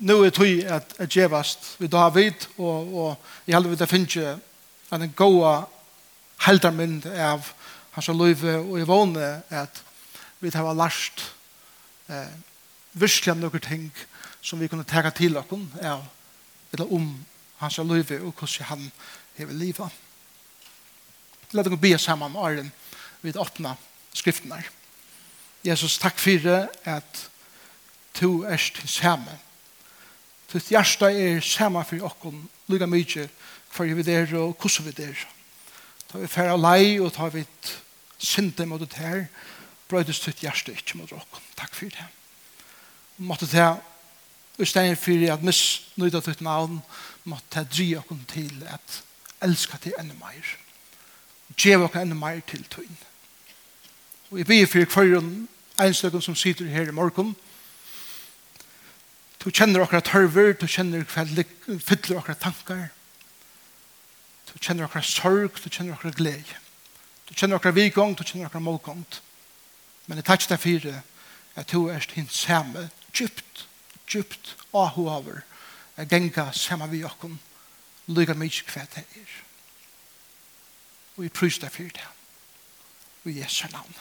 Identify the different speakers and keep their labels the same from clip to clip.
Speaker 1: nu er tog at at gevast vi David og og í halva det finns ju en goa heldarmynd av hans løyve og i våne at vi har lært eh, virkelig noen ting som vi kunne tega til okken av eller om hans løyve og hvordan han hever livet. La dere be sammen Arjen vid åpna skriftene. Jesus, takk for at to er til Tutt hjärsta er samma för okkon, lika mycket för vi der og hvordan vi der. Ta vi færre lei og ta vi synte mot det her, brøydes tutt hjärsta ikke mot okkon. Takk for det. Måtte det i stedet for at misnøyda tutt navn, måtte det dri oss til at elska til enda mer. Gjev oss enda mer til tøyen. Og jeg blir for kvarjon einstøkken som sitter her i morgen, Du kjenner okra tørver, du kjenner hva fyller okra tankar. Du kjenner okra sorg, du kjenner okra glede. Du kjenner okra vikong, du kjenner okra målgong. Men jeg takk deg fire at du er hinn samme, djupt, djupt ahu over, at genga samme vi okken, lyga mykje hva det er. Og jeg prøys deg fire det. Og i Jesu navn.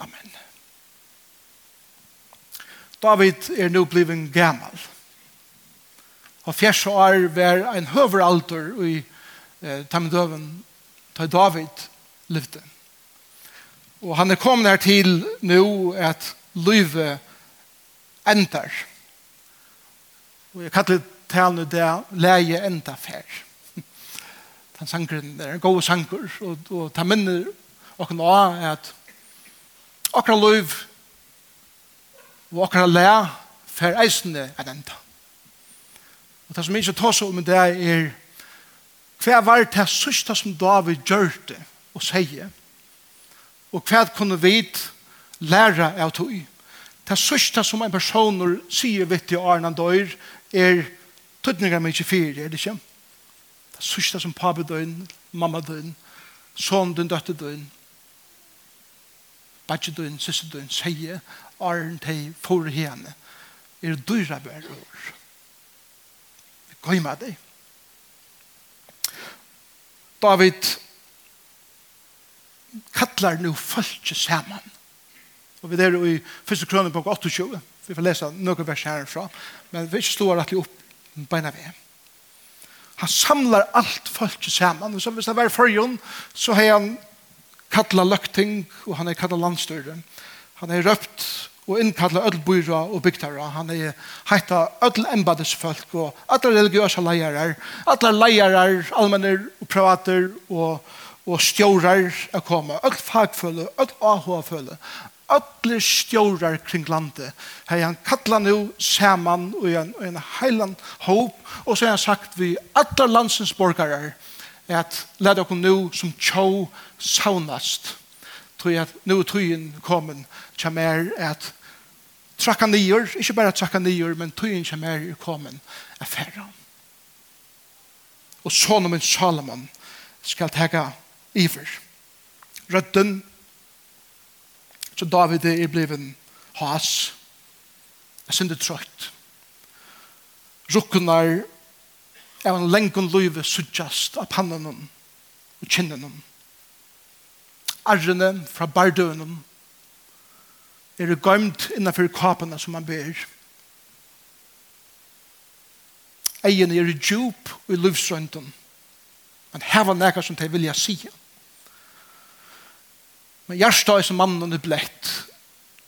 Speaker 1: Amen. David er nu bliven gammal. Og fjers år var en høveralder i eh, Tamidøven, da David levde. Og han er kommet her til nå at livet endar. Og jeg kallar til nu det leie enda fær. Den sangren er en god sanger og, og ta minner og nå at akkurat liv og akkurat lær fer eisende er enda. Og det som jeg ikke tar så om det er hva var det sørste som David gjør det og sier og hva kunne vi lære av tog. Det sørste som en person sier vidt i Arne dør er tøtninger med ikke fire, er det ikke? Det sørste som pappa døgn, mamma døgn, sånn døgn, døtte døgn, badge døgn, siste døgn, sier åren til for henne er dyra bærer. Vi går med deg. David kattlar nu folk saman. Og vi er i første kroner på 28. Vi får lese noen vers herfra. Men vi slår at opp beina ved. Han samlar alt folk saman. Og som hvis det var forrige, så har han kallat løkting, og han har kattla landstyret. Han er røpt og innkalla öll byra og bygdara. Han er heita öll embadisfolk og alla religiøsa leiarar, alla leiarar, allmenner og privater og, og stjórar er koma. Öll fagføle, öll ahoaføle, öll stjórar kring landet. Hei han kalla nu saman og en, en heiland håp og så har han sagt vi alla landsens borgarar at leda okkur nu som tjå saunast. Tui at nå er tøyen kommet kommer at trakka nyer, ikke bare trakka nyer, men tøyen kommer i kommen er færre. Og sånn om en Salomon skal tega iver. Rødden, så David er bliven has, er synder trøyt. Rukkunar er en lengon løyve suttjast av pannen og kinnan. Arrene fra bardønen er gømt innenfor kapene som han ber. Egen er djup i livsrønten. Men her var nekka som de vilja sige. Men hjertet er som mannen er blett.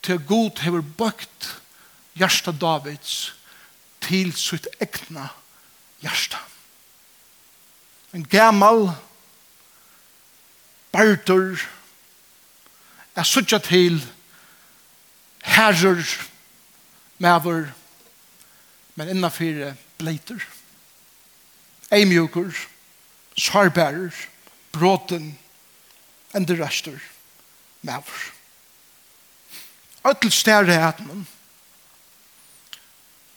Speaker 1: Til god hever bøkt hjertet Davids til sitt egna hjertet. En gammal bartur er suttja til hjertet herrer, maver, men innanfyr bleiter, eimjukur, sarbærer, bråten, enderrester, maver. Öll stærre atmen,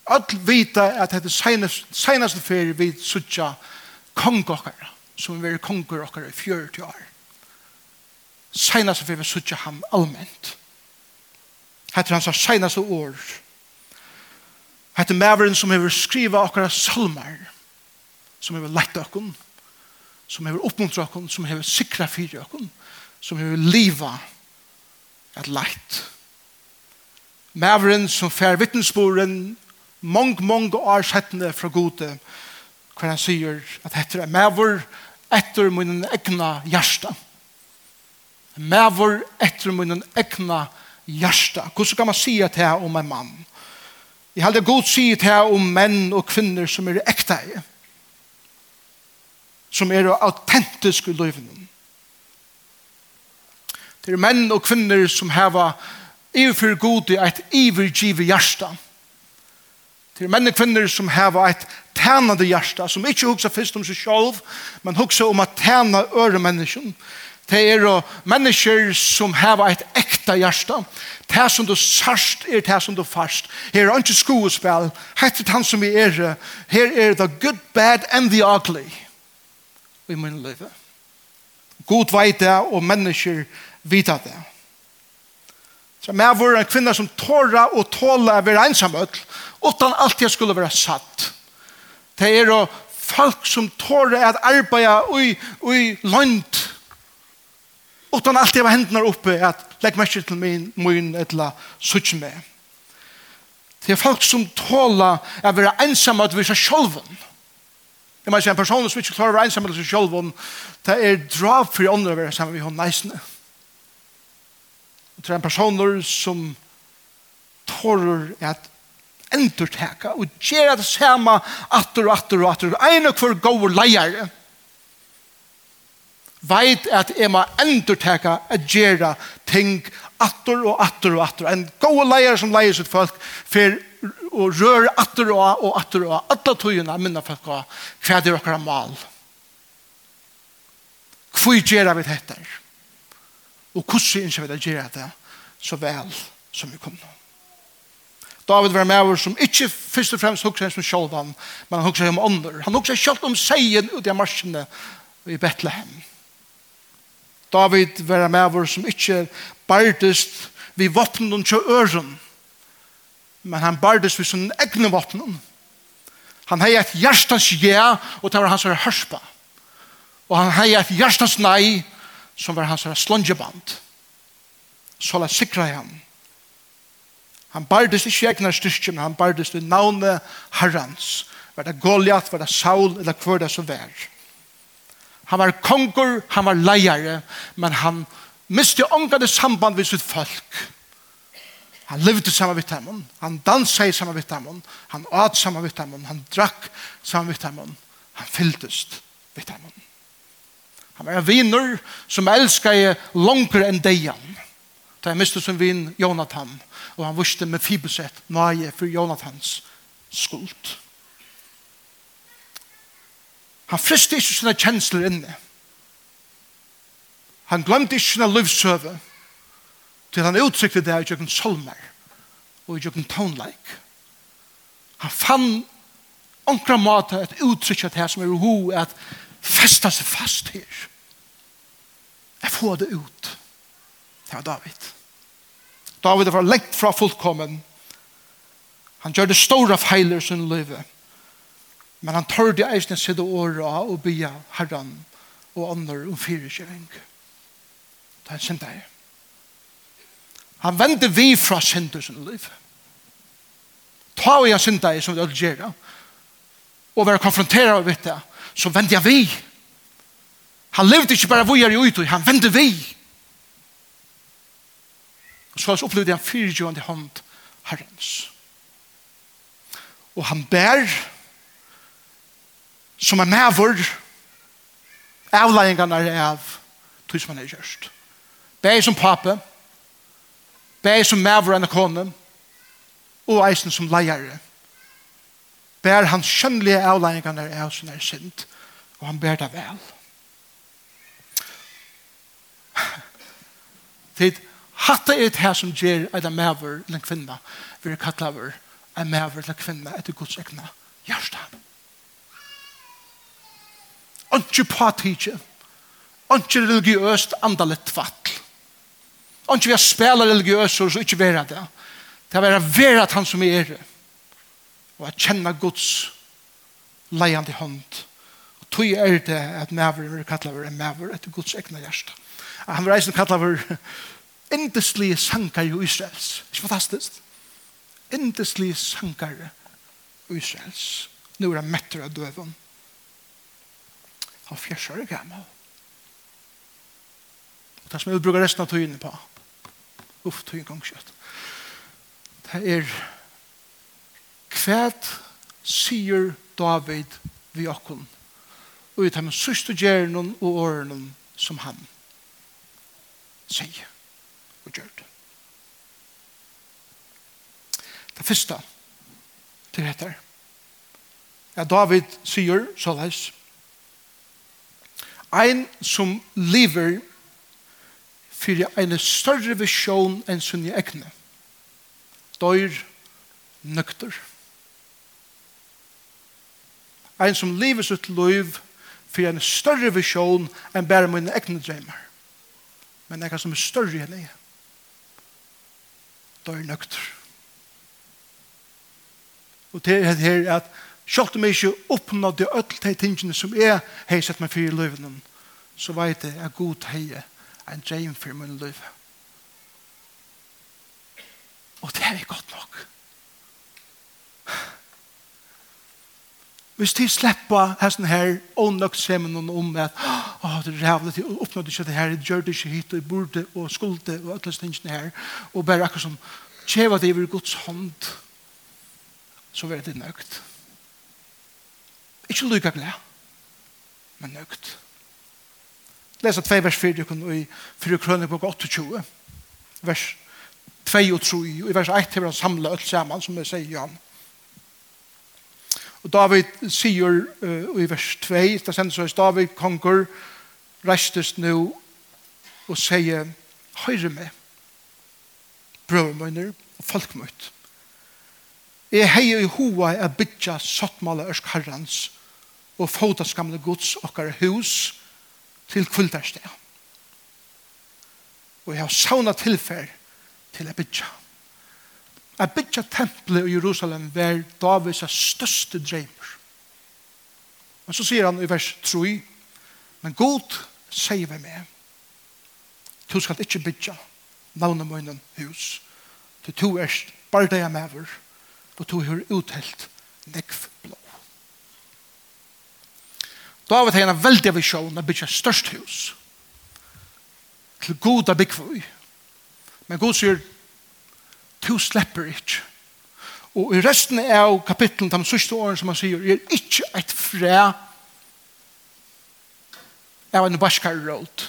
Speaker 1: öll vita at det er senaste ferie vi suttja kongokkara, som vi er kongokkara i 40 år. Senaste ferie vi suttja ham allment. Hette hans senaste år. Hette maveren som hever skriva okkara salmar, som hever lett okkon, som hever oppmuntra okkon, som hever sikra fyrir okkon, som hever liva at lett. Maveren som fer vittnesboren mong, mong år settende fra gode, hver han sier at hette er maver etter min egna hjärsta. Maver etter min egna hjärsta hjärsta. Hur kan man säga det här om en man? Jag hade god säga det här om män och kvinnor som är äkta i. Som är autentiska i livet. Det är män och kvinnor som har överför god i ett övergivet hjärsta. Det är män och kvinnor som har ett tjänande hjärsta som inte huxar först om sig själv men huxar om att tjäna öre människan Det er mennesker som har et ekta hjerte. Det som du sørst er det som du fast. Her er ikke skuespill. Hette han som vi er. Her er the good, bad and the ugly. Vi må leve. God veit det, og mennesker vet det. Så med våre kvinner som tåra og tåla å være ensamøtl, utan alltid skulle være satt. Det er folk som tåra at arbeida i, i landet Utan alltid var hendene oppe at legg meg til min mun etla sutt med. Det er folk som tåla å være ensamme at seg sjolven. Jeg må si en person som ikke klarer å være ensamme at seg sjolven, det er drav for andre å være sammen med henne neisene. Det er en person som tårer at endur teka og gjer det samme atter og atter og atter. Ein og hver gåur leier veit at jeg må endurteka at gjera ting atter og atter og atter. En gode leier som leier sitt folk for å røre atter og og attor og alle tøyene minna folk og hva det er okkara mal. Hvor gjera vi dette? Og hvordan ikke vi det gjera det så vel som vi kommer. David var med oss som ikke først og fremst hukser som sjolvan, men han hukser om ånder. Han hukser sjolvan om seien ut i marsjene i Bethlehem. David var med vår som ikke bærtist vi våpnen til øren, men han bærtist vi sin egne våpnen. Han hei et hjertens ja, og det var hans hørspa. Og han hei et hjertens nei, som var hans slungeband. Så la sikra han. Han bærtist ikke egnar styrke, men han bærtist i navnet herrens. Var det Goliath, var det Saul, eller hver det så var. Han var konger, han var leiare, men han miste ångade samband med sitt folk. Han levde sammen med dem, han dansa i sammen med dem, han åt sammen med dem, han drakk sammen med dem, han fylltest med dem. Han var en viner som elskade langere enn dejan. Da jeg miste som vin Jonathan, og han viste med fibesett nøye for Jonathans skuld. Han friste ikke sine kjensler inne. Han glemte ikke sine livsøve til han uttrykte det i jøkken solmer og i jøkken tonleik. Han fann onkra måte at uttrykja det som er i ho at festa seg fast her. Jeg får det ut. Det var David. David var lengt fra fullkommen. Han gjør det store feiler sin livet. Men han tar det eisne sitte åra og bya herran og andre om fyrirkjøring. Det er en deg. Han vender vi fra synder sin liv. Ta og jeg sin deg som vi alle gjør og være konfronteret med det, så vender jeg vi. Han levde ikke bare vi er i ut, han vender vi. Og så opplevde han fyrirkjørende hånd herrens. Og han bær som er medvur avleggingene er av tog som han er gjørst. Beg som pape, beg som medvur enn kone, og eisen som leiere. Bær han skjønnelige avleggingene er av som er sint, og han bær det vel. Tid, hatta er det her som gjør at en medvur eller en kvinne, vi er kattlaver, en medvur eller kvinne etter Guds egna hjerte. Hjerte ikke partidje, ikke religiøst andalet tvattel. Ikke vi har spela religiøst, så ikke være det. Det er være at han som er det. Og at kjenne Guds leiende hånd. Og tog er det at maver er kattlet for en maver etter Guds egna hjerte. Han var eisen kattlet for indeslige sankar i Israels. Ikke fantastisk? Indeslige sankar i Israels. Nå er han metter av døven. Han fjersar er gammel. Og det som jeg bruker resten av tøyene på. Uff, tøyen gongskjøtt. Det er kvæt sier David vi okkon og i dem sørste gjernen og årenen som han sier og gjør det. Det første til dette er at David sier så leis Ein som lever for en større visjon enn sin egne. ekne. Døyr nøkter. Ein som lever sitt liv for en større visjon enn bare mine egne drømmer. Men ekka som er større enn jeg. Døyr nøkter. Og det er her at Sjalt om jeg ikke oppnådde ødel til tingene som jeg har sett meg for i løven, så vet jeg at god heie en dream for min løv. Og det er godt nok. Hvis de slipper hesten her, og nok ser man noen om at å, det er rævlig, jeg oppnådde ikke det her, jeg gjør det ikke hit, og jeg burde, og skulde, og alle tingene her, og bare akkurat som, tjeva det i Guds hånd, så var det nøgt. Ja Ikke lykke glede, men nøgt. Lesa 2 vers 4, du kan i 4 krønner på 28, vers 2 og 3, og i vers 1 har han samlet alt sammen, som jeg sier han. Og David sier uh, i vers 2, da sender seg David konger, reistes nå og sier, høyre meg, brøver og folk. Jeg heier i hoa er bytja sottmala ørsk herrens og fotaskamle gods okkar hus til kvöldarstea. Og jeg har sauna tilfær til jeg bytja. Jeg bytja tempelet i Jerusalem var Davids største dreimer. Men så sier han i vers 3 Men god sier vi med Du skal ikke bytja navnet munnen hus Du to erst bare det jeg og tog hur uthelt nekv blå. David har en veldig visjon av bygge størst hus til goda byggvøy. Men god sier, to slipper ikke. Og i resten av kapitlen, de sørste årene som han sier, er ikke et fræ av en baskar råd.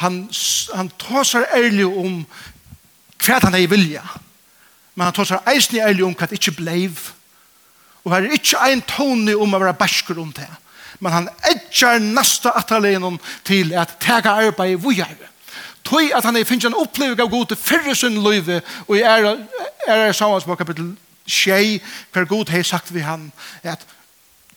Speaker 1: Han, han tar seg ærlig om hva han er i vilja. Han men han tar seg eisen i ærlig om hva det ikke bleiv. Og her er ikke en tone om å være bæsker om det. Men han edger nasta ataleinen til at tega arbeid i vujarve. Tøy at han finnes en opplevelse av god til fyrre sin løyve, og er, er, sammen på kapittel 6, hver god har sagt vi han, at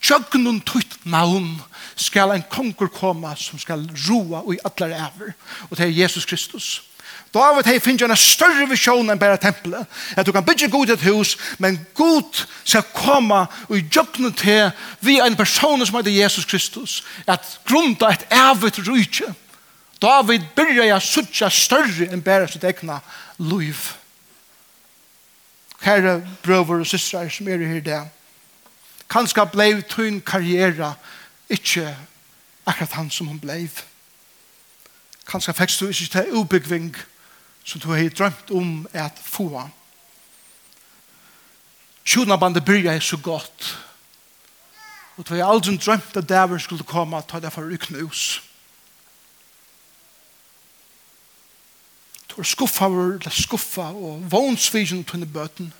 Speaker 1: Tjøgnun tøyt navn skal en konger komme som skal roa og i atler æver. Og det er Jesus Kristus. David hei finnst en større visjon enn bare tempelet. At du kan bygge god et hus, men god skal komme og gjøgne til vi en person som heter Jesus Kristus. At grunda et evet rujtje. David byrja jeg suttja større enn bare sitt egna liv. Kære brøver og systrar som er her i dag. Kanskje blei tøyn karriera ikke akkurat han som hun blei. Kanskje fikk du ikke til ubyggving, som du har drømt om at få. Tjona bandet byrja er så godt. Og du har aldri drømt at dæver skulle komme og ta deg for uknus. Du har skuffa eller skuffa og vånsvisen på denne bøten.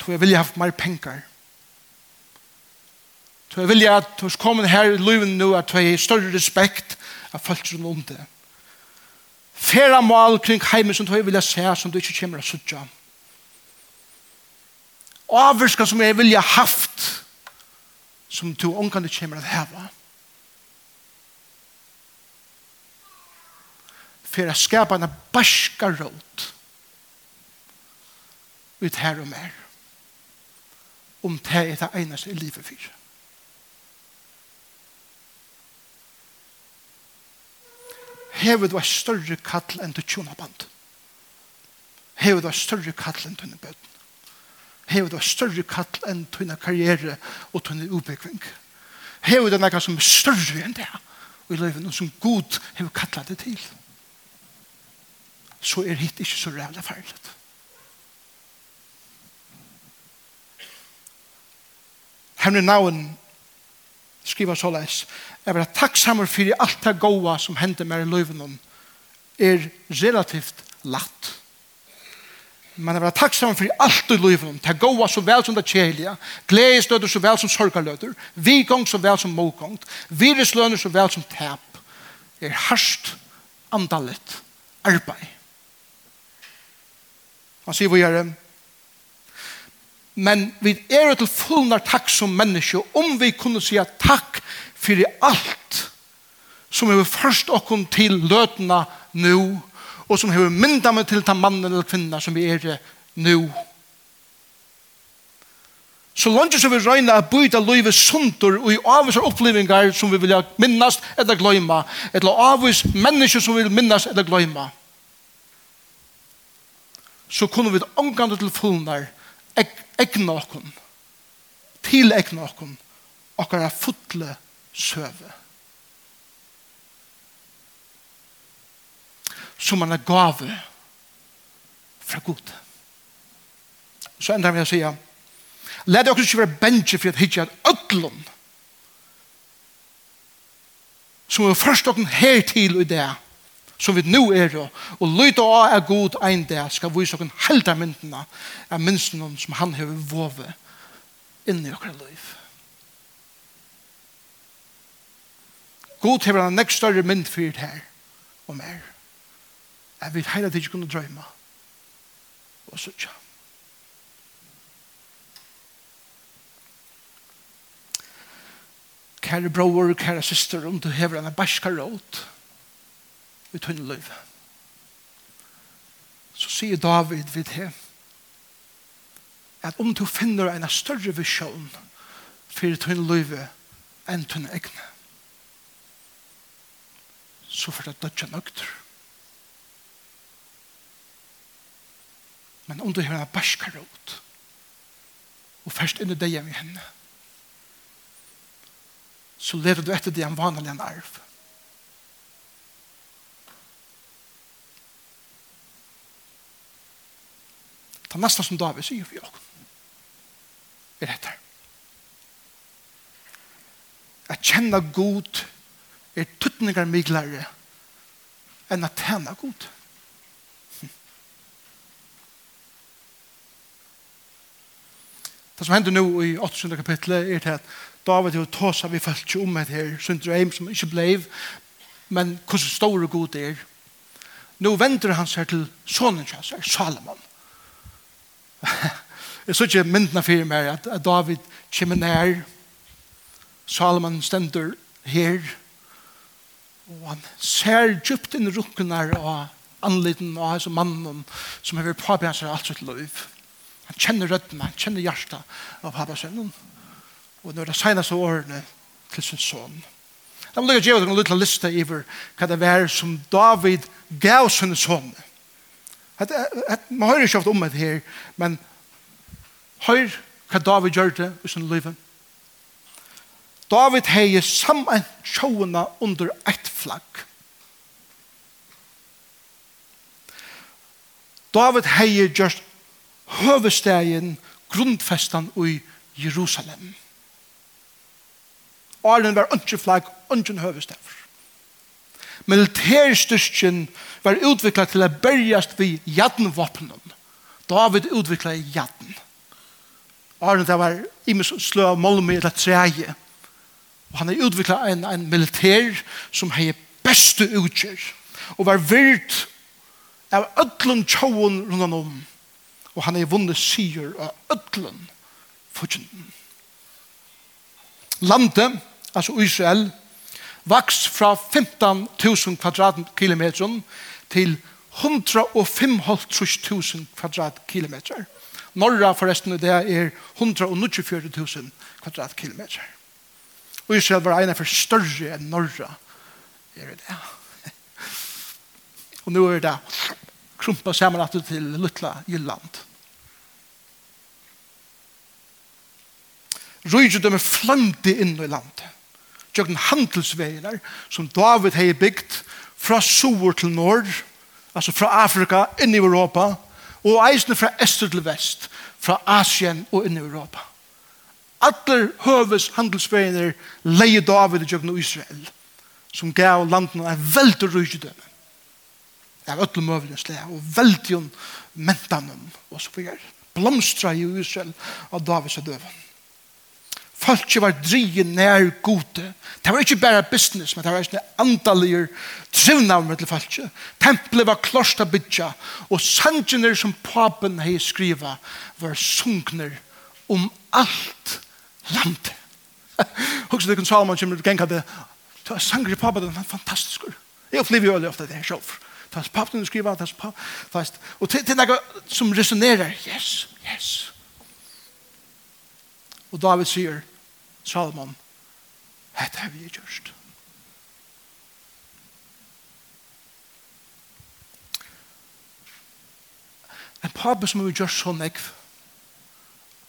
Speaker 1: Du har vilja haft mer penger. Så jeg vil jeg at du skal komme her i livet nå, at du har større respekt av folk som om det. Færa mål kring heimen som du vil jeg se, som du ikke kommer til å sitte. Averska som jeg vil jeg haft, som du omkant kommer til å heve. Færa skapa en barska råd ut her og mer om det er det eneste i livet fyrir. hever du er større kall enn du tjona band. Hever du er større kall enn du tjona bøten. Hever du er større kall enn du tjona karriere og tjona ubekving. Hever du er noe som er større enn det og i løyven, som god hever kallet det til. Så er hitt ikke så rævla ferlet. Henry Nauen skriver så leis, Jeg vil ha takksammer for alt det gode som hender med i løven er relativt latt. Men jeg vil ha takksammer for alt i løven om. Det gode så vel som det kjelige. gledestøder så vel som sorgaløter. Vigong så vel som mokong, virusløner så vel som tap. er harsht andalet arbeid. Han sier vi gjør det men vi er til fullnar takk som menneske om vi kunne sija takk fyrir alt som vi først okkon til løtena nu og som hever mynda meg til ta mannen eller kvinna som vi er nu Så langt som vi røyna at byta løyve sundur og i avvisar opplevingar som vi vilja minnast eller gløyma eller avvis mennesker som vi vil minnast eller gløyma så kunne vi ångande til fullnar egna okkom, til egna okkom, okkar er fotle søve. Som man er gave fra god. Så enda vil jeg sige, let oss ikke være bensje for at hitje at ødlom som er først okkom her til i det som vi nu er og lytte og er god ein der, skal vi så kunne helda myndene av minsten som han har våvet inn i okra liv. God har en nekst større mynd fyrt her og mer. Jeg vil heila tid kunne drøyma og sutja. Kære bror, kære syster, om du hever en barska råd, i tunne liv. Så sier David vid det at om du finner en større visjon for tunne liv enn tunne egne så får det dødja nøkter. Men om du har en barskar ut og først inn i deg med henne så lever du etter det en vanlig en arv. Det er nesten som David sier for oss. Er dette. At kjenne god er tuttninger myglere enn at tjene god. Det som hender nå i 8. kapitlet er til at David og Tosa vi følte ikke om et her syndrom som ikke ble men hvordan stor og god er. Nå venter han seg til sonen hans, Salomon. jeg så ikke myndene for meg at, at David kommer nær Salomon stender her og han ser djupt inn i rukkene og anliten og hans mannen som har vært påbjørn seg alt sitt liv han kjenner røddene, han kjenner hjertet av pappa sin. og når det seneste årene til sin son Da må jeg gjøre en liten liste over hva det var som David gav sin sonne. Et, man hører ikke ofte om det her, men hør hva David gjør det i sin liv. David heier sammen tjåene under ett flagg. David heier just høvestegjen, grundfestan i Jerusalem. Arlen var ønsken flagg, ønsken høvestegjør militærstyrken var utviklet til å bergjast vi jadnvåpnen. David utviklet jadn. Arne, det var imes slø av Molmi eller treje. Og han har utviklet en, en militær som har beste utgjør. Og var virt av ødlen tjóun rundt om. Og han har vunnet syr av ødlen fortjenten. Landet, altså Israel, vaks fra 15.000 kvadratkilometer til 105.000 kvadratkilometer. Norra forresten det er 194.000 kvadratkilometer. Og Israel var en for større enn Norra. Er det Og nå er det krumpa sammen til Lutla Jylland. Røyre dem er flandi inn i landet tjøkken handelsveier som David hei bygd fra sur til nord, altså fra Afrika inn i Europa, og eisene fra ester til vest, fra Asien og inn i Europa. Atler høves handelsveier leie David i tjøkken Israel, som gav landene en veldig rydgjødømme. Det er ødel møvelig slag, og veldig mentanum, og så videre. Blomstra i Israel av Davids døven. Folk var drige nær gode. Det var ikke bare business, men det var ikke andalige trivnavn til folk. Tempelet var klost av bytja, og sangene som papen hei skriva var sunkner om alt landet. Hugs det kun Salman kommer til genka det. Det var sanger i papen, den var fantastisk. Jeg opplever jo ofte det her selv. Det var papen du skriva, det var papen. Og til noe som resonerer, yes, yes. Og David sier, Salomon, hette har vi gjørst. En pappa som har gjørst så nekv,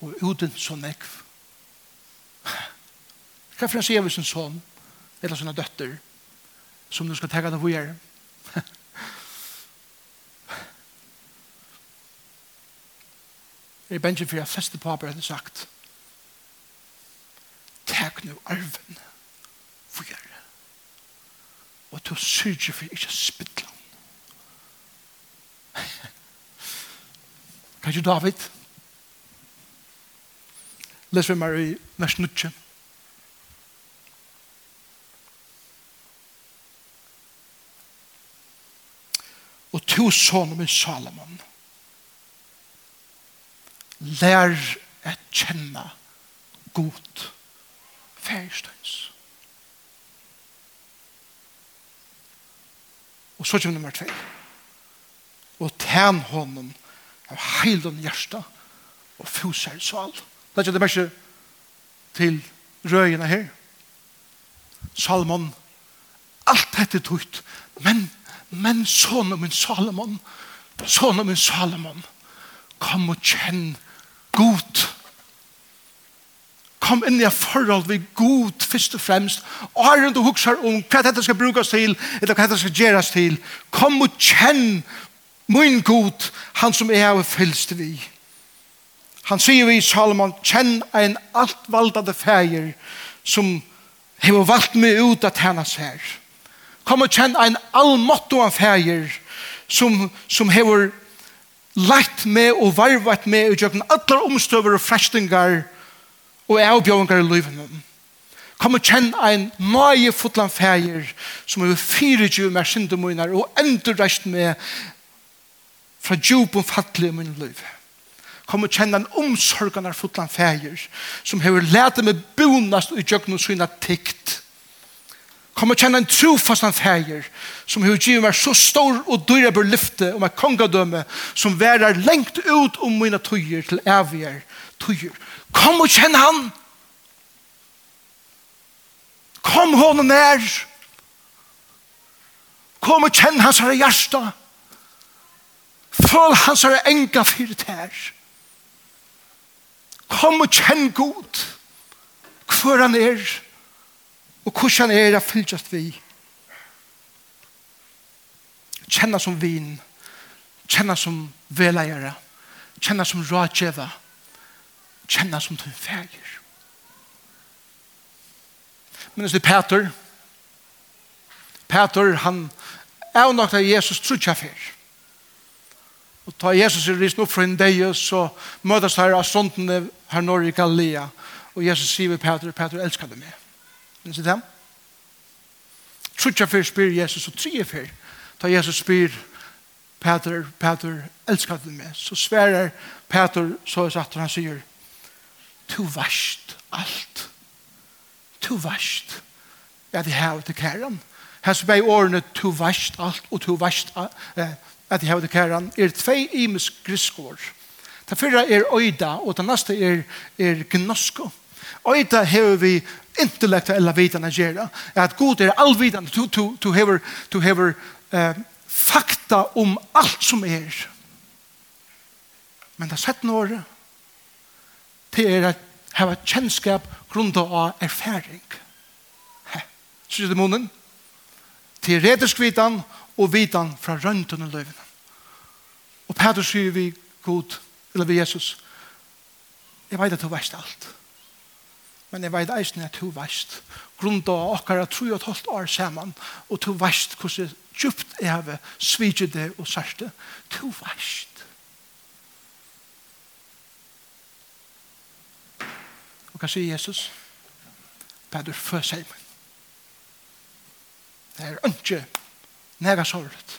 Speaker 1: og uten så nekv. Hva for en sier vi sin son, eller sina døtter, som du skal tega deg hvor Jeg er bensjen for jeg feste paper, hadde sagt, tek nu arven for gjøre. Og til å syrge for ikke spytla. Kan du David? Les vi meg i vers 9. Og to sonen med Salomon lær et kjenne godt færstøys. Og så kommer nummer 2. Og tæn honom av heilen hjärsta og fosar sal. Det er det mest til røyene her. Salmon, alt dette tøyt, men, men sånne min Salomon, sånne min Salomon, kom og kjenn godt kom inn i forhold vi god først og fremst, og har rundt og hukser om hva dette skal brukes til, eller hva dette skal gjøres til. Kom og kjenn min god, han som er og fylst vi. Han sier vi i Salomon, kjenn en alt valdade feir som har valgt meg ut at hennes her. Kom og kjenn en allmåtto av feir som, som har lagt med og varvat med og gjør alle omstøver og frestingar og avbjøringar i livet. Kom og kjenn ein nøye fotland feir som er 24 mer syndemunar og endurreist med fra djup og fattelig i min liv. Kom og kjenn en omsorganar fotland feir som hever lete med bonast og i djøgn og syna tikt. Kom og kjenn en trofastan feir som hever givet meg så stor og dyrer bør lyfte om et kongadømme som værer lengt ut om mine tøyer til evigere tøyer Kom og kjenn han. Kom hon nær. Kom og kjenn hans herre hjärsta. Føl hans herre enga fyrt her. Kom og kjenn god. Hvor han er. Og hvor han er, er fylltjast vi. Kjenn som vin. Kjenn som veleiere. Kjenn som rådgjøver. Kjenn kjenner som du fæger. Men det er Peter. Peter, han er nok av Jesus trutja fær. Og ta Jesus i risen opp fra en dag, så møtes her av stundene her når i Galilea. Og Jesus sier ved Peter, Peter elsker du meg. Men sier dem. Trutja fær spyr Jesus, og tre fær. Ta Jesus spyr, Peter, Peter, elsker du meg. Så sverer Peter, så er satt han sier, Tu varst alt. Tu varst. Ja, det her til kæren. Her så ble årene to vast alt og to varst at det her til kæren er tvei imes griskår. Det fyrre er øyda, og det neste er, er gnosko. Øyda hever vi intellektuella vitan å gjøre. At god er allvidan. Du, du, du hever, du hever eh, fakta om alt som er. Men det har sett några det er at hava kjennskap grunda av erfaring. Sier det munnen? Til redeskvitan og vitan fra rønten og løyvene. Og Peter sier vi god, eller vi Jesus, jeg vet at du veist alt. Men jeg vet eisen at du veist. Grunda av akkara tru og 3,5 år saman, og du veist hvordan djupt jeg har sviget det og sørste. Du veist. Hva sier Jesus? Bæður før seg meg. Det er ikke nega sorget.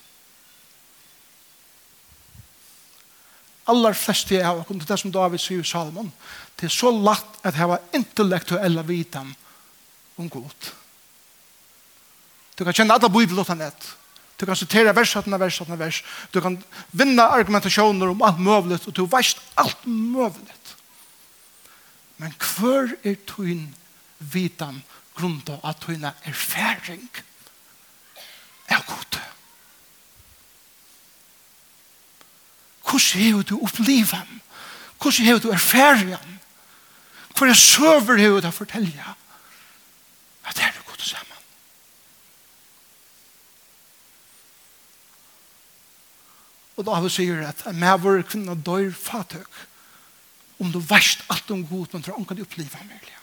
Speaker 1: Allar flesti av okkur, det som David sier i Salomon, det er så latt at jeg hava intellektuelle vitan om god. Du kan kjenne alle bibelåten ett. Du kan sitere vers, etter vers, etter vers. Du kan vinne argumentasjoner om alt mulig, og du vet alt mulig. Men hver er tøyn vitan grunda av tøyna erfaring er god. Hvordan har du opplivet? Hvordan har du erfaring? Hvor er søver har du å fortelle? At det er god sammen. Og da har vi sier at en maver kvinne dør fatøk om du varst alt om god, men tror omkring du opplivet ham mulig.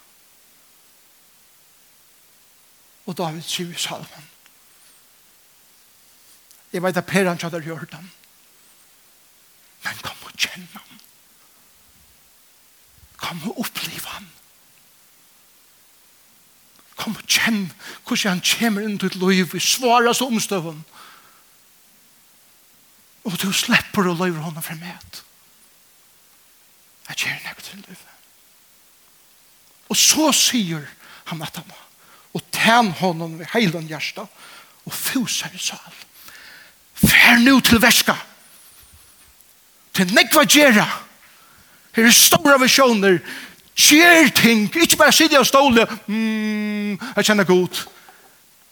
Speaker 1: Og David sier i salmen. Jeg vet at Per han hadde gjort den. Men kom og kjenne ham. Kom og opplive ham. Kom og kjenn hvordan han kommer inn til et liv i svara som omstøven. Og du slipper å løyre honom frem et. Jeg gjør nek til liv. Og så sier han at han og tæn hånden ved heilen hjärsta og fuser i sal. Fær nu til verska. Til nekva gjerra. Her er stora visjoner. Gjer ting. Ikke bare sidde og ståle. Mm, jeg kjenner god.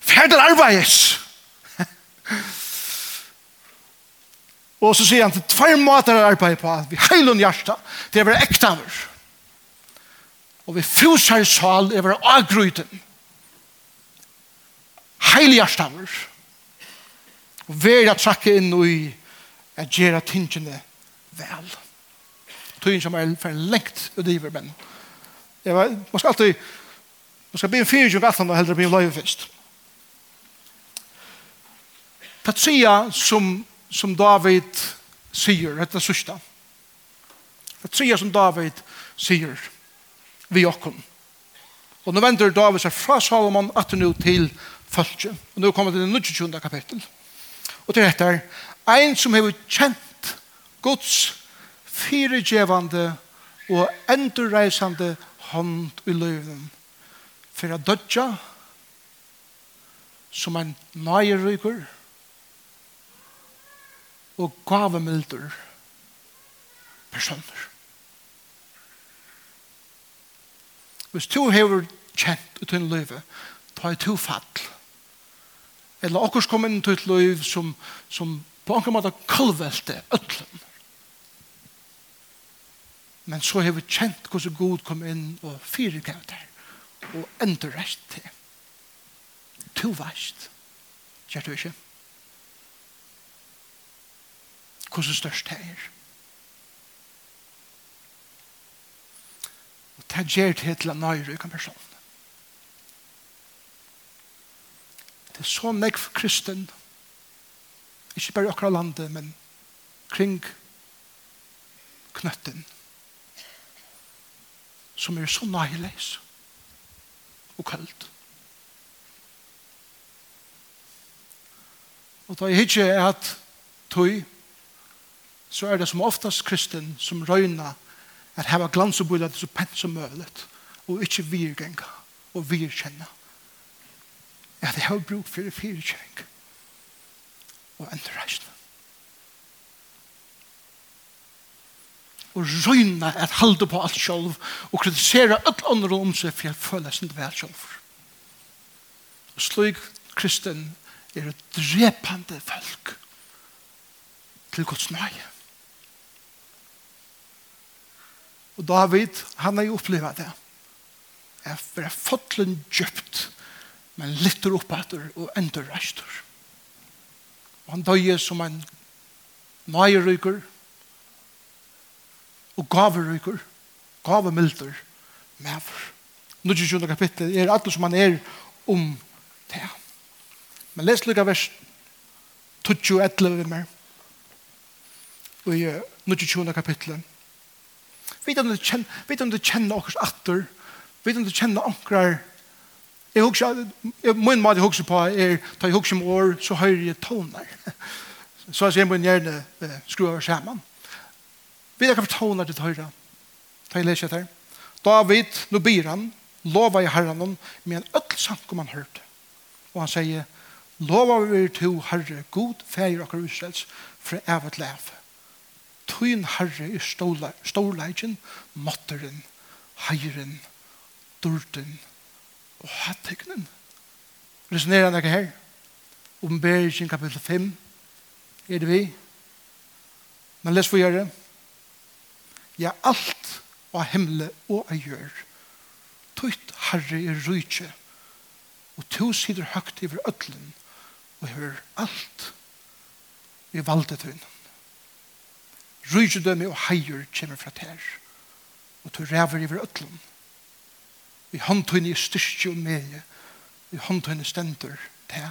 Speaker 1: Fær til arbeids. Og så sier han til tvær måter å arbeide på. Vi heilun hjarta til å være ekte av. Og vi fuser i sal over agryten. Heil hjertet av. Og vær jeg trakke inn og i at gjøre tingene vel. Tøyen som er for lengt og driver, men. Jeg var, man skal alltid, man skal bli en fyrtjung alt og heldre bli en løyfest. Patria som som David sier, dette er sørste. Det sier som David sier vi okkom. Og nå venter David seg fra Salomon at nå til følge. Og nå kommer det til 22. kapittel. Og til dette er en som har kjent Guds fyregjevande og endurreisande hånd i løven for å dødja som en nøyrykker og og gavemilder personer. Hvis du hever kjent ut i en livet, ta i to fall. Eller okkurs kom inn til et liv som, som på en måte kalvelte øtlen. Men så har vi kjent hvordan god kom inn og fire gav der. Og endre rett til. To verst. Kjert du ikke? hvordan størst det er. Og det gjør det til en nøyrøyken person. Det er så nekv kristen, ikke bare i akkurat landet, men kring knøtten, som er så nøyleis og kaldt. Og da jeg er at tøy så er det som oftast kristen som røyna at heva glans og bøyla så pent som mølet og ikkje virgenga og virkjenna at jeg har bruk for virkjenga og endreisna og røyna at halde på alt sjálv og kritisera öll andre om seg for jeg føler sin vel sjálv og slik kristen er et drepande folk til Guds nøye Og David, han har jo opplevd det. Jeg er fotlen djupt, men litt opp etter og enda rester. Og han døye som en nøyeryker og gaverykker, gavemilder, mever. Nå er det kapittel, er alt som han er om det. Men les lukka vers 21 11 mer. Og i 21 kapittelet Vet om du kjenner, vet om du kjenner okkurs atter, vet om du kjenner okkrar, jeg husker, jeg, min mat jeg husker på er, ta jeg husker om år, så høyre jeg toner. Så jeg ser min gjerne eh, skru over skjermen. Vet jeg hva for toner til høyre? Ta jeg leser etter. David, nå byr han, lova i herren hon, med en ødel sankum han hørt. Og han sier, lova vi to herre, god feir okkar utsels, for jeg vet leve. Tøyn herre er storleikjen, måtteren, heiren, durten og hatteknen. Resonerer han ikke her. Oppenberingen kapittel 5 er det vi. Men les for gjøre. Ja, alt av himmelen og av gjør. Tøyt herre er rydtje. Og to sider høgt over ødlen og hører alt i valdet til. Rydgedømme og heier kommer fra ter. Og du ræver i vrøtlen. Vi håndtøyne i styrke og meie. Vi håndtøyne stender til.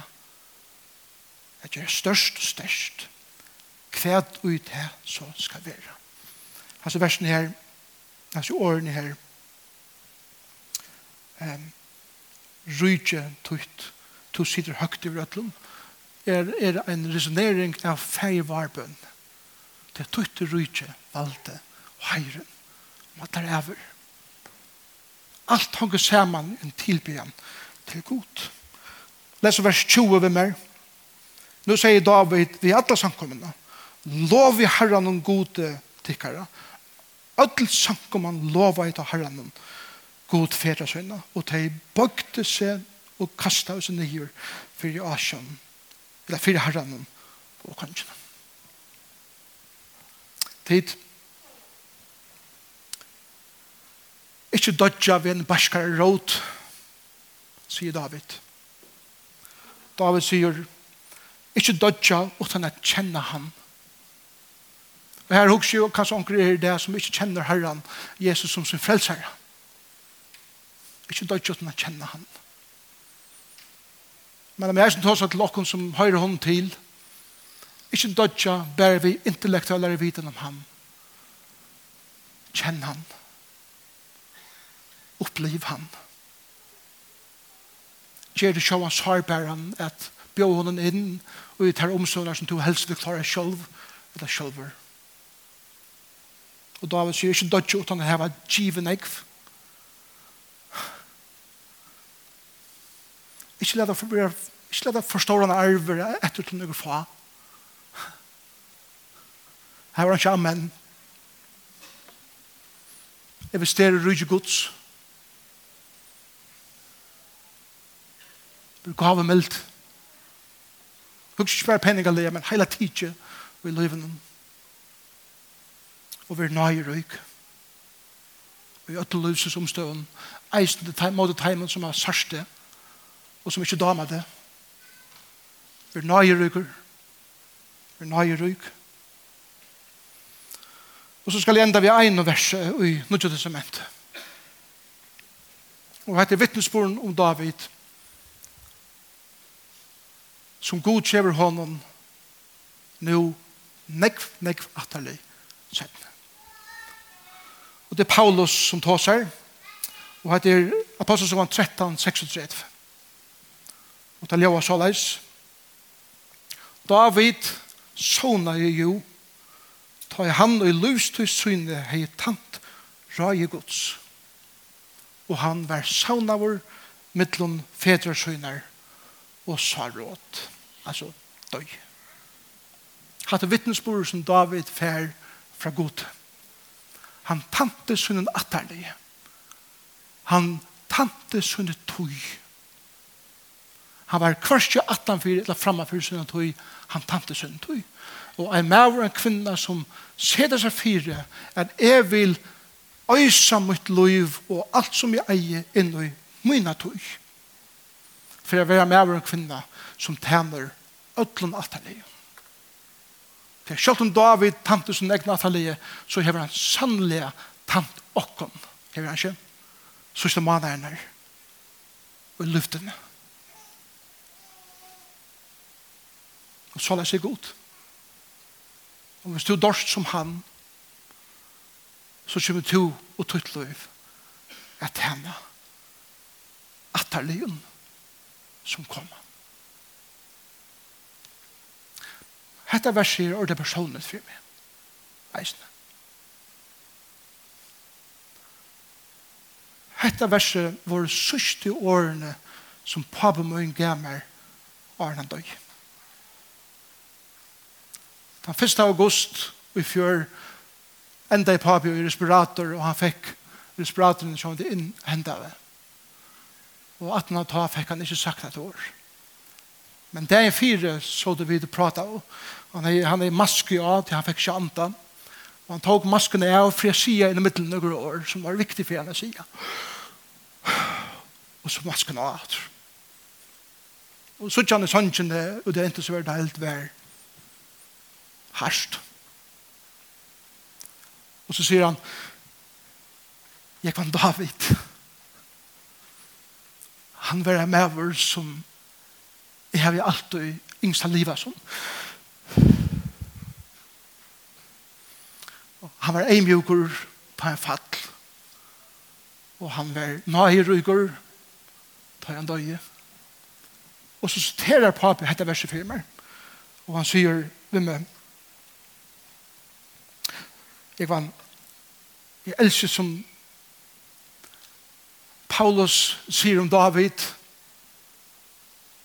Speaker 1: At jeg er størst og størst. Kvæd ui til så skal være. Altså versen her, altså årene her, um, rydge tøyt, to sitter høgt i vrøtlen, er, er en resonering av feivarbønn. Det er tøytte rydtje, valde og heiren. om at det er over. Alt hongi saman en tilbyan til god. Les vers 20 ved meg. Nu sier David vi alla samkommende Lov i herran om gode tikkara. Öll samkomman lova i ta herran god færa søgna. Og de bøgte seg og kasta seg nyer fyrir asjon. Eller fyrir herran og kanskje tid. Ikke dodja ved en barskare råd, sier David. David sier, ikke dodja utan at kjenne han. Og her husker jo kanskje onker er det som ikke kjenner Herren, Jesus som sin frelser. Ikke dodja utan å kjenne han. Men om jeg er som tar seg til okken som høyre hånd til, Ikke dodja, bare vi intellektuelle viten om han. Kjenn han. Oppliv han. Gjer det sjåan sarbæren at bjå honom inn og i tar omsorgene som to helst vil klare sjølv eller sjølver. Og David sier ikke dodja utan å heva given ekv. Ikke la det forstående arver etter til noe fatt Her var han ikke amen. stere rydde gods. Bruk å ha meldt. Hugs ikke bare penning av det, men hele tidsje vi lever noen. Og vi er nøye røyk. Vi er løse som omstøven. Eisen til måte teimen som er sørste, og som ikke damer det. Vi er nøye røyker. Vi er nøye røyker. Og så skal jeg enda vi en vers i Nødja Testament. Og hette er vittnesboren om David som god kjever honom nå nekv, nekv atterlig settene. Og det er Paulus som tar seg og dette er Apostel som var 13, 36. Og det er Ljøa Salais. David sona i jo ta i hand og i løstøy syne hei tant rai gods. Og han var saunavur mittlun fedrersøyner og saråt. Altså døy. Hatt vittnesbord som David fær fra god. Han tante synen atterlige. Han tante synen tøy. Han var kvarskje attanfyr eller framafyr synen tøy. Han tante synen tøy og en maver og en kvinna som seder seg fire at jeg vil øysa mitt liv og alt som jeg eier inn i mina tog for jeg vil være maver og en kvinna som tæner ødlen atterlige for selv om David tante sin egen atterlige så hever han sannelig tant okkon hever han ikke sørste mann er og luftene. og så er det seg godt Og hvis du dorst som han, så kommer du og tøtt løyv at henne atterligen som kommer. Hetta verset er ordet personligt for meg. Eisne. Hetta verset var sørste årene som pappa må gav meg årene døg. Den 1. august i fjør enda i papi og i respirator, og han fikk respiratoren som det inn henda ved. Og at han ta fikk han ikke sagt et år. Men det er fire så det vi prata om. Han er, han er maske av til han fikk ikke andan. Og han tok maskene av for jeg sier i middelen noen år, som var viktig for han å sida. Og så masken av. Og så kjenne sannsynne, og det er ikke så veldig helt verdt harst. Og så sier han, jeg var David. Han var en maver som jeg har alltid yngsta livet som. Han var eimjukur på en fall. Og han var nøyrygur på en døye. Og så siterer papi dette verset for meg. Og han sier, vi med, Jeg var jeg elsker som Paulus sier om David.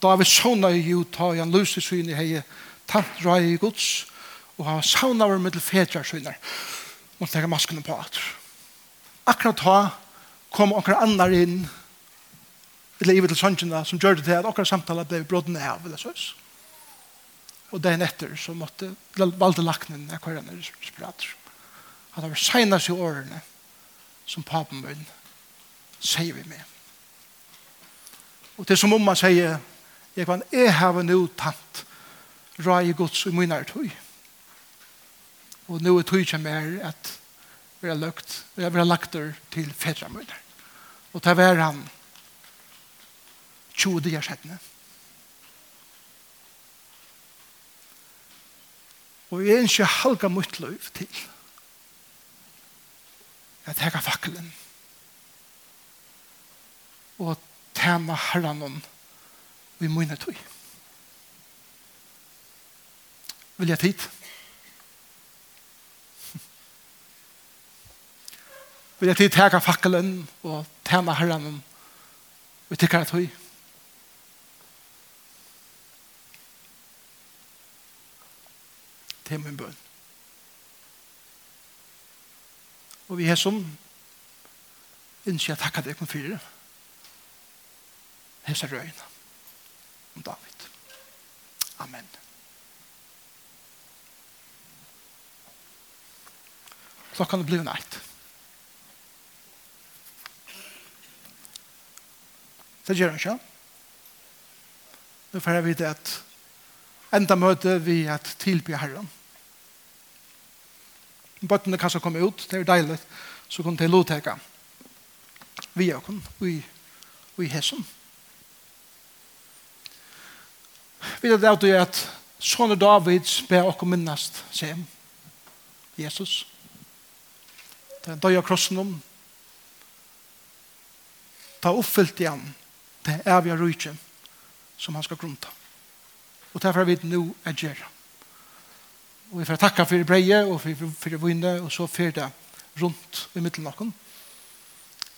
Speaker 1: David sånne i Juta og han løser syne i hei tatt røy i gods og han sauna over middel fedrar syne og tenker maskene på at akkurat da kom okker annar inn eller i til sannsynene som gjør det til at okker samtale ble brodden av eller sås og dagen etter så måtte valde laknen akkurat nere spirater at det var senast i årene som papen min sier vi med. Og det er som om man sier, jeg kan, jeg har nå tatt rai gods i min tøy. Og nå er tøy som er at vi har lagt, vi har lagt det til fedra min. Og det var han 20 dier settene. Og jeg ikke halga mitt liv til at hekka fakkelen og tema herranon vi munne tog. Vil jeg tid? Vil jeg tid hekka fakkelen og tema herranon vi tikkara tog? Det er min bønn. Og vi har som innskje jeg takket deg for det. Hesa røyene om David. Amen. Klokkan er blir nært. Det gjør han ikke. Nå får jeg vite at enda møte vi at tilby Herren. Bøttene kan så komme ut, det er deilig, så kunne de lovteke. Vi er kun, vi, vi hesson. Vi er det at, at sånne Davids ber oss minnast sem, Jesus. Det er døy av krossen om. Ta oppfyllt igjen det er evige rydgen som han skal grunta. Og derfor er vi nå er gjerra. Og vi får takka for breie og for, for for vinne, og så fyrir det rundt i middelen av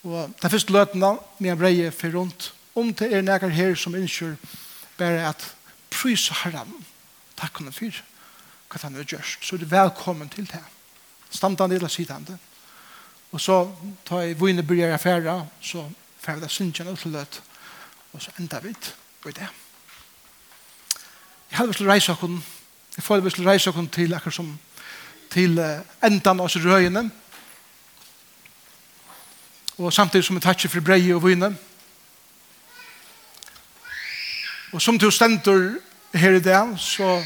Speaker 1: Og den første løten med breie fyrir rundt, om det er nekker her som innskjør bare at prys herren, takk henne for hva han har gjørst. Så er du velkommen til det. Stamtande eller sidande. Og så tar jeg vinne bryr affæra, færa, så færa det synsjen ut til løt, og så enda vi i det. Jeg hadde lyst til å reise oss Jeg føler vi skulle reise oss til akkurat som til endan av røyene. Og samtidig som vi takker for breie og vine. Og som til stender her i dag, så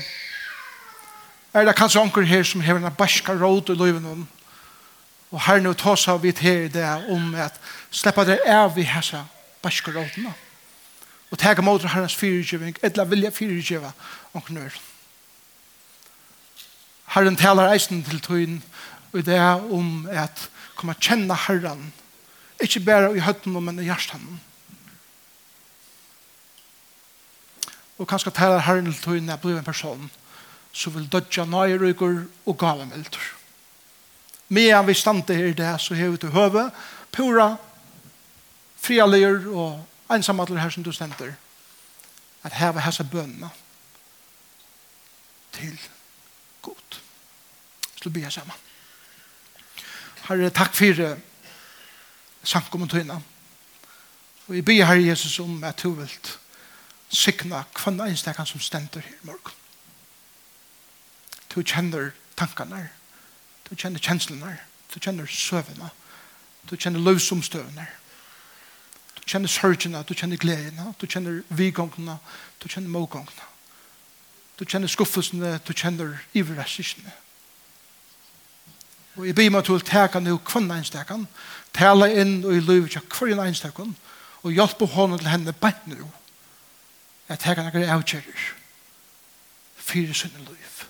Speaker 1: er det kanskje anker her som har en barska råd i løyven. Og her nå tas av vidt her i dag om at slipper det av i hessa barska rådene. Og tega mot herrens fyrirgjøving, eller vilja fyrirgjøva anker nøyren. Herren talar eisen til tøyen, og det er om at komme kjenne Herren, ikke bare i høtten, men i hjertan Og kanskje talar Herren til tøyen at blir en person som vil dødja nøyrykker og gavemelder. Medan vi stande her i det, så har vi til høve, pura, frialeyr og ensamadler her som du stender. At heve hese bønene til til å be sammen. Herre, takk for samkommet tøyna. Og jeg ber Herre Jesus om at du vil sikna kvann einstakan som stender her i morgen. Du kjenner tankene, du kjenner kjenslene, du kjenner søvnene, du kjenner løsomstøvnene, du kjenner sørgene, du kjenner gledene, du kjenner vigongene, du kjenner mågongene. Du kjenner skuffelsene, du kjenner iverrestelsene. Og jeg byr meg til å teka nu kvann einstakan, tala inn og i løyve til kvann einstakan, og hjelpe hånden til henne bænt nu, at teka nekker avkjører, fyrir sønne liv.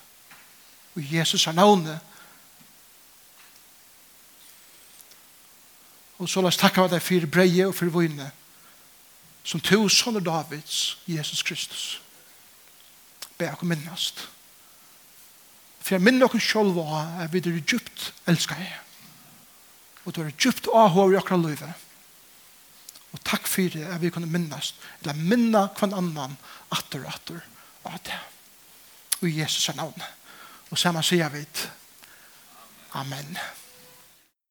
Speaker 1: Og Jesus er navnet, og så la oss takka deg fyrir breie og fyrir vunne, som to sonner Davids, Jesus Kristus. Be akkur minnast. For jeg minner dere selv at vi er djupt elsker jeg. Og du er djupt avhår i akkurat livet. Og takk for det at vi kunne minnes. Eller minne hver annan atter og atter av det. Og i Jesus' navn. Og sammen sier vi Amen. Amen.